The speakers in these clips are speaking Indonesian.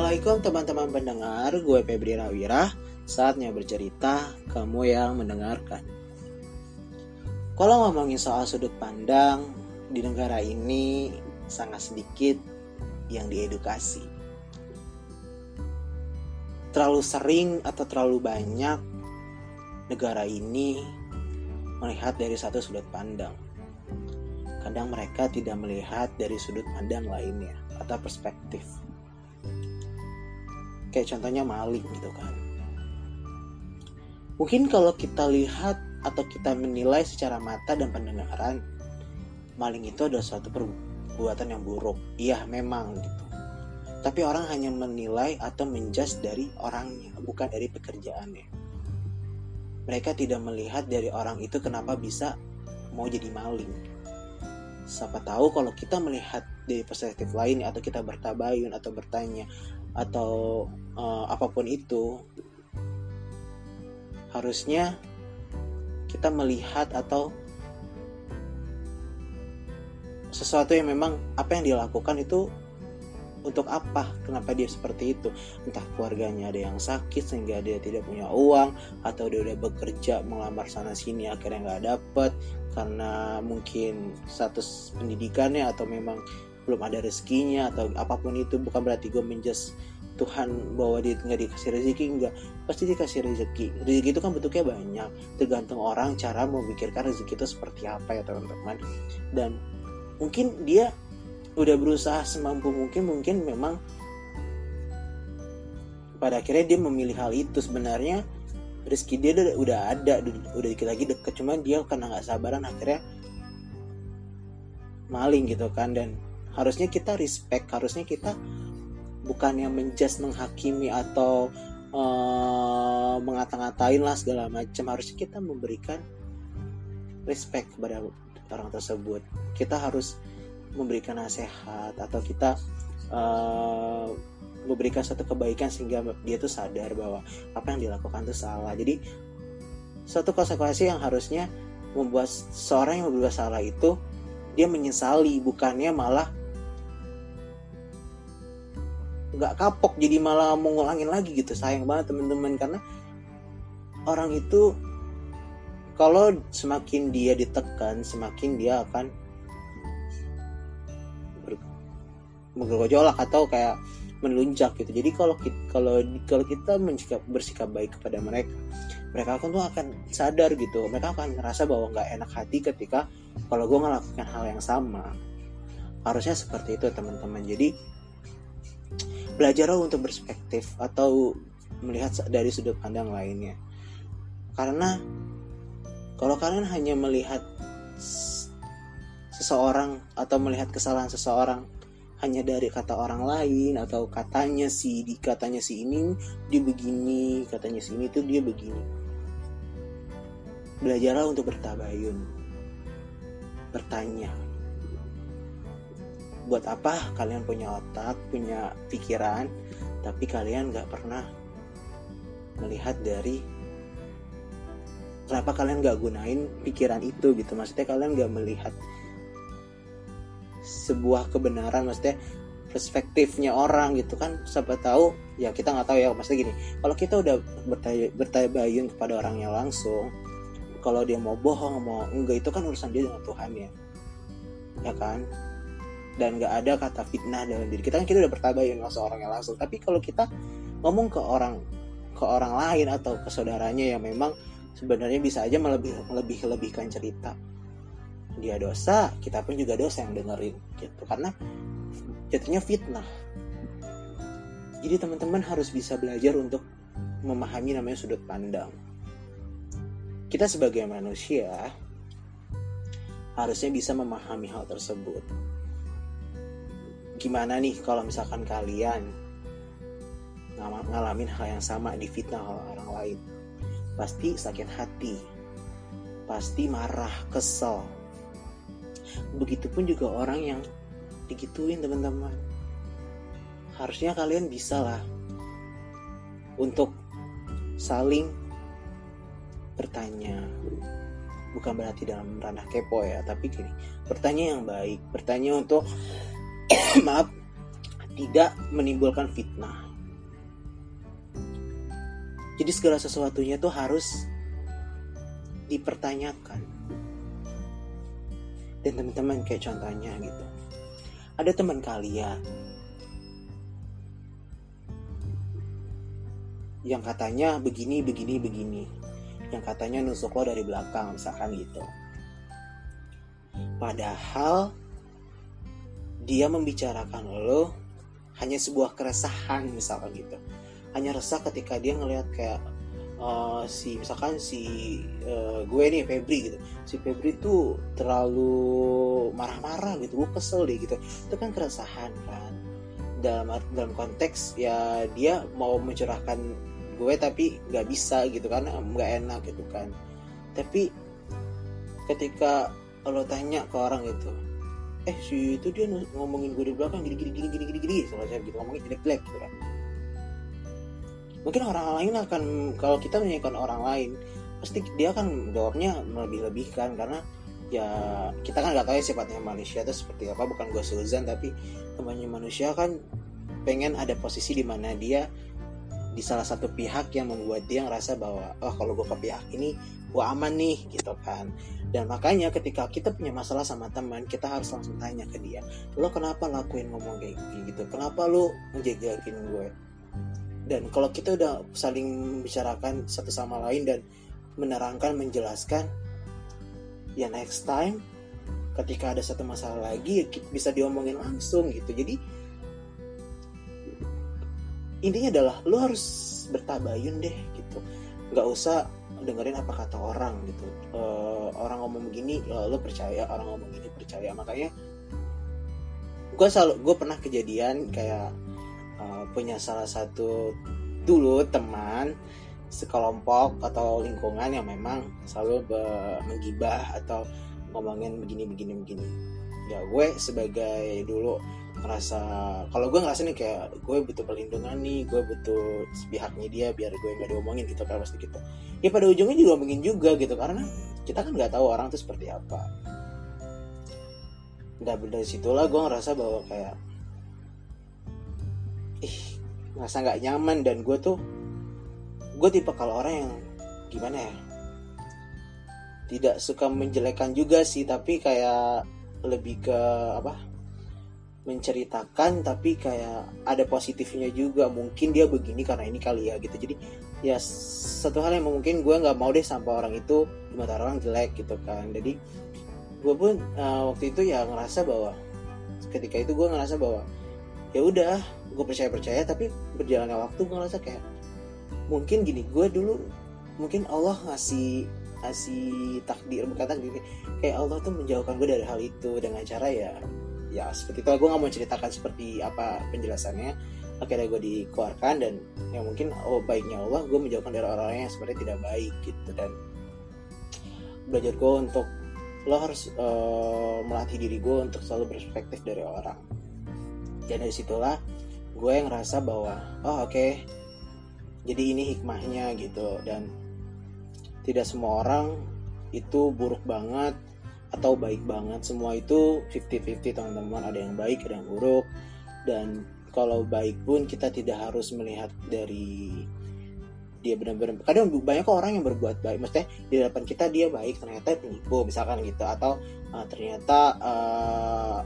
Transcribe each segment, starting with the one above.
Assalamualaikum teman-teman pendengar, gue Febri Rawira. Saatnya bercerita, kamu yang mendengarkan. Kalau ngomongin soal sudut pandang, di negara ini sangat sedikit yang diedukasi. Terlalu sering atau terlalu banyak negara ini melihat dari satu sudut pandang. Kadang mereka tidak melihat dari sudut pandang lainnya atau perspektif kayak contohnya maling gitu kan. Mungkin kalau kita lihat atau kita menilai secara mata dan pendengaran maling itu adalah suatu perbuatan yang buruk. Iya memang gitu. Tapi orang hanya menilai atau menjudge dari orangnya bukan dari pekerjaannya. Mereka tidak melihat dari orang itu kenapa bisa mau jadi maling. Siapa tahu kalau kita melihat dari perspektif lain atau kita bertabayun atau bertanya atau uh, apa pun itu harusnya kita melihat atau sesuatu yang memang apa yang dilakukan itu untuk apa kenapa dia seperti itu. Entah keluarganya ada yang sakit sehingga dia tidak punya uang atau dia udah bekerja melamar sana sini akhirnya nggak dapet karena mungkin status pendidikannya atau memang belum ada rezekinya atau apa pun itu bukan berarti gue menjas Tuhan bahwa dia nggak dikasih rezeki enggak pasti dikasih rezeki. Rezeki itu kan bentuknya banyak. Tergantung orang cara memikirkan rezeki itu seperti apa ya teman-teman. Dan mungkin dia udah berusaha semampu mungkin mungkin memang pada akhirnya dia memilih hal itu. Sebenarnya rezeki dia udah, udah ada udah dikit lagi deket. Cuman dia karena nggak sabaran akhirnya maling gitu kan. Dan harusnya kita respect harusnya kita bukan yang menjudge menghakimi atau uh, mengata-ngatain lah segala macam. Harusnya kita memberikan respect kepada orang tersebut. Kita harus memberikan nasihat atau kita uh, memberikan satu kebaikan sehingga dia tuh sadar bahwa apa yang dilakukan itu salah. Jadi satu konsekuensi yang harusnya membuat seorang yang berbuat salah itu dia menyesali bukannya malah nggak kapok jadi malah mau ngulangin lagi gitu. Sayang banget teman-teman karena orang itu kalau semakin dia ditekan semakin dia akan bergejolak atau kayak melunjak gitu. Jadi kalau kita, kalau kalau kita bersikap, bersikap baik kepada mereka mereka akan tuh akan sadar gitu. Mereka akan ngerasa bahwa nggak enak hati ketika kalau gue ngelakukan hal yang sama. Harusnya seperti itu teman-teman. Jadi belajarlah untuk berspektif atau melihat dari sudut pandang lainnya. Karena kalau kalian hanya melihat seseorang atau melihat kesalahan seseorang hanya dari kata orang lain atau katanya si di katanya si ini dia begini katanya si ini tuh dia begini. Belajarlah untuk bertabayun bertanya buat apa? Kalian punya otak punya pikiran tapi kalian nggak pernah melihat dari kenapa kalian nggak gunain pikiran itu gitu. Maksudnya kalian nggak melihat sebuah kebenaran maksudnya perspektifnya orang gitu kan. Siapa tahu ya kita nggak tahu ya. Maksudnya gini kalau kita udah bertanya bertanya bayun kepada orangnya langsung kalau dia mau bohong mau enggak itu kan urusan dia dengan Tuhan ya. Ya kan dan nggak ada kata fitnah dalam diri kita. Kan kita udah bertabayun langsung orangnya langsung. Tapi kalau kita ngomong ke orang ke orang lain atau ke saudaranya yang memang sebenarnya bisa aja melebih lebih lebihkan cerita. Dia dosa kita pun juga dosa yang dengerin gitu. Karena jatuhnya fitnah. Jadi teman-teman harus bisa belajar untuk memahami namanya sudut pandang. Kita sebagai manusia harusnya bisa memahami hal tersebut gimana nih kalau misalkan kalian ngalamin hal yang sama di fitnah orang lain? Pasti sakit hati pasti marah kesel. Begitupun juga orang yang digituin teman-teman. Harusnya kalian bisa lah untuk saling bertanya. Bukan berarti dalam ranah kepo ya tapi gini bertanya yang baik bertanya untuk maaf. Tidak menimbulkan fitnah. Jadi segala sesuatunya tuh harus dipertanyakan. Dan teman-teman kayak contohnya gitu. Ada teman kalian yang katanya begini begini begini. Yang katanya nusuk lo dari belakang misalkan gitu. Padahal dia membicarakan lo hanya sebuah keresahan misalkan gitu. Hanya resah ketika dia ngelihat kayak uh, si misalkan si uh, gue nih Febri gitu. Si Febri tuh terlalu marah-marah gitu gue kesel deh gitu. Itu kan keresahan kan. Dalam dalam konteks ya dia mau mencurahkan gue tapi nggak bisa gitu kan nggak enak gitu kan. Tapi ketika lo tanya ke orang itu eh si itu dia ngomongin gue di belakang gini gini gini gini gini gini saya gitu. Ngomongin jelek jelek gitu kan. Mungkin orang lain akan kalau kita menyanyikan orang lain pasti dia akan jawabnya melebih-lebihkan karena ya kita kan nggak tahu ya sifatnya manusia itu seperti apa. Bukan gue Suzan tapi temannya manusia kan pengen ada posisi di mana dia di salah satu pihak yang membuat dia ngerasa bahwa oh kalau gue ke pihak ini gue aman nih gitu kan. Dan makanya ketika kita punya masalah sama teman kita harus langsung tanya ke dia lo kenapa lakuin ngomong kayak gitu? Kenapa lo menjagain gue dan kalau kita udah saling membicarakan satu sama lain dan menerangkan menjelaskan ya next time ketika ada satu masalah lagi bisa diomongin langsung gitu. Jadi intinya adalah lo harus bertabayun deh gitu. Nggak usah dengerin apa kata orang gitu. Uh, orang ngomong begini uh, lo percaya orang ngomong gini percaya. Makanya gue selalu gue pernah kejadian kayak uh, punya salah satu dulu teman sekelompok atau lingkungan yang memang selalu menggibah atau ngomongin begini begini begini. Ya gue sebagai dulu ngerasa kalau gue ngerasa nih kayak gue butuh perlindungan nih gue butuh sepihaknya dia biar gue nggak diomongin gitu kan pasti gitu. Ya pada ujungnya juga diomongin juga gitu karena kita kan nggak tahu orang tuh seperti apa. Dan dari situlah gue ngerasa bahwa kayak ih ngerasa nggak nyaman dan gue tuh gue tipe kalau orang yang gimana ya tidak suka menjelekan juga sih tapi kayak lebih ke apa menceritakan tapi kayak ada positifnya juga. Mungkin dia begini karena ini kali ya gitu. Jadi ya satu hal yang mungkin gue nggak mau deh sampai orang itu di mata orang jelek gitu kan. Jadi gue pun uh, waktu itu ya ngerasa bahwa ketika itu gue ngerasa bahwa ya udah gue percaya percaya tapi berjalannya waktu gue ngerasa kayak mungkin gini gue dulu mungkin Allah ngasih ngasih takdir berkata gini kayak Allah tuh menjauhkan gue dari hal itu dengan cara ya ya seperti itu. Gue nggak mau ceritakan seperti apa penjelasannya. Akhirnya gue dikeluarkan dan yang mungkin oh baiknya Allah gue menjauhkan dari orang-orang yang sebenarnya tidak baik gitu. Dan belajar gue untuk lo harus uh, melatih diri gue untuk selalu berperspektif dari orang. Dan dari situlah gue ngerasa bahwa oh oke okay, jadi ini hikmahnya gitu. Dan tidak semua orang itu buruk banget atau baik banget. Semua itu 50-50 teman-teman. Ada yang baik ada yang buruk. Dan kalau baik pun kita tidak harus melihat dari dia benar-benar kadang banyak orang yang berbuat baik. Maksudnya di depan kita dia baik ternyata penipu misalkan gitu. Atau uh, ternyata uh,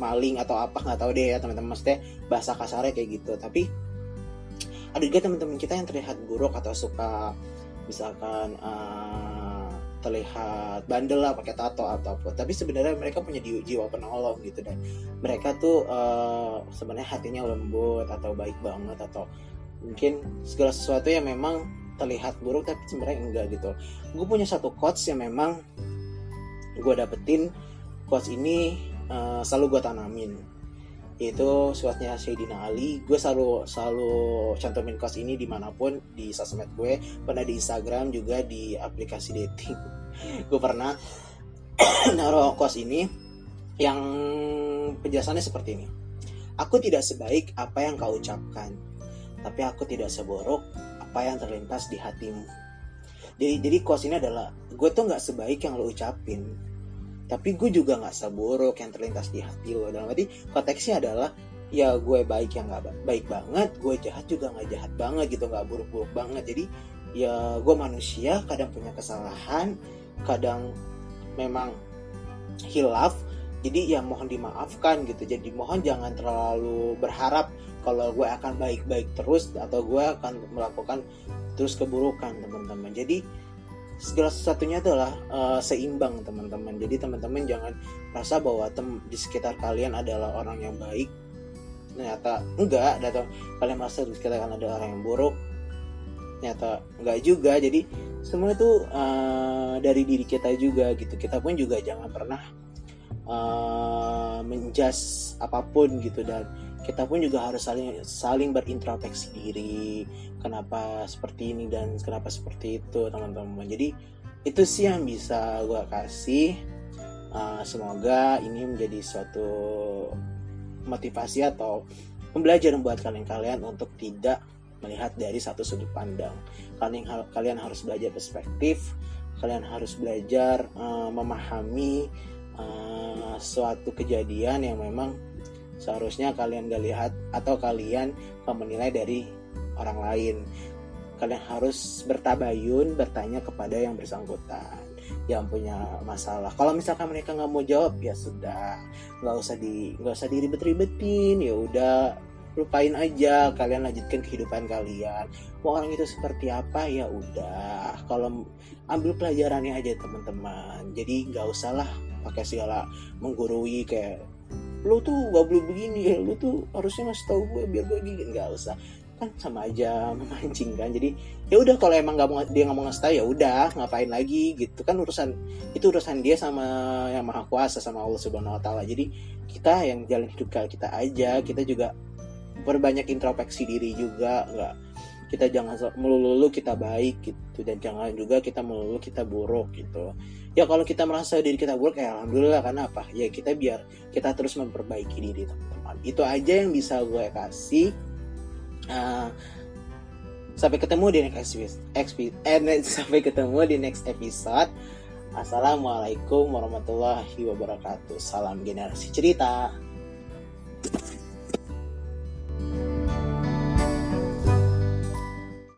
maling atau apa nggak tahu deh ya teman-teman. Maksudnya bahasa kasarnya kayak gitu. Tapi ada juga teman-teman kita yang terlihat buruk atau suka misalkan uh, terlihat bandel lah pakai tato atau apa tapi sebenarnya mereka punya jiwa penolong gitu dan mereka tuh uh, sebenarnya hatinya lembut atau baik banget atau mungkin segala sesuatu yang memang terlihat buruk tapi sebenarnya enggak gitu. Gue punya satu quotes yang memang gue dapetin. Quotes ini uh, selalu gue tanamin itu suatnya Sayyidina Ali. Gue selalu selalu cantumin kos ini di mana pun di sosmed gue pernah di Instagram juga di aplikasi dating. Gue pernah naruh kos ini yang penjelasannya seperti ini. Aku tidak sebaik apa yang kau ucapkan tapi aku tidak seburuk apa yang terlintas di hatimu. Jadi jadi kos ini adalah gue tuh nggak sebaik yang lo ucapin tapi gue juga nggak seburuk yang terlintas di hati lo dalam arti konteksnya adalah ya gue baik yang nggak baik banget gue jahat juga nggak jahat banget gitu nggak buruk-buruk banget. Jadi ya gue manusia kadang punya kesalahan kadang memang hilaf jadi ya mohon dimaafkan gitu. Jadi mohon jangan terlalu berharap kalau gue akan baik-baik terus atau gue akan melakukan terus keburukan teman-teman. Jadi segala sesuatunya adalah uh, seimbang teman-teman. Jadi teman-teman jangan rasa bahwa tem di sekitar kalian adalah orang yang baik. Ternyata enggak atau kalian merasa kita kan ada orang yang buruk. Ternyata enggak juga. Jadi semua itu uh, dari diri kita juga gitu. Kita pun juga jangan pernah uh, menjas apa pun gitu. Dan kita pun juga harus saling saling berintrospeksi diri kenapa seperti ini dan kenapa seperti itu teman-teman. Jadi itu sih yang bisa gue kasih. Uh, semoga ini menjadi suatu motivasi atau pembelajaran buat kalian-kalian untuk tidak melihat dari satu sudut pandang. Kalian kalian harus belajar perspektif, kalian harus belajar uh, memahami uh, suatu kejadian yang memang seharusnya kalian gak lihat atau kalian menilai dari orang lain. Kalian harus bertabayun, bertanya kepada yang bersangkutan yang punya masalah. Kalau misalkan mereka nggak mau jawab ya sudah. Nggak usah di nggak usah diribet-ribetin. Ya udah lupain aja. Kalian lanjutkan kehidupan kalian. Mau orang itu seperti apa ya udah. Kalau ambil pelajarannya aja teman-teman. Jadi nggak usah lah pakai segala menggurui kayak lu tuh gak boleh begini lu tuh harusnya ngasih tahu gue biar gue gini nggak usah. Kan sama aja memancing kan. Jadi ya udah kalau emang nggak mau dia nggak mau ngasih tahu ya udah ngapain lagi gitu. Kan urusan itu urusan dia sama yang maha kuasa sama Allah subhanahu wa taala. Jadi kita yang jalan hidup kita aja. Kita juga berbanyak introspeksi diri juga nggak. Kita jangan melulu kita baik gitu. Dan jangan juga kita melulu kita buruk gitu ya kalau kita merasa diri kita buruk ya alhamdulillah karena apa? Ya kita biar kita terus memperbaiki diri teman-teman itu aja yang bisa gue kasih uh, sampai ketemu di next episode eh, sampai ketemu di next episode. Assalamualaikum warahmatullahi wabarakatuh. Salam generasi cerita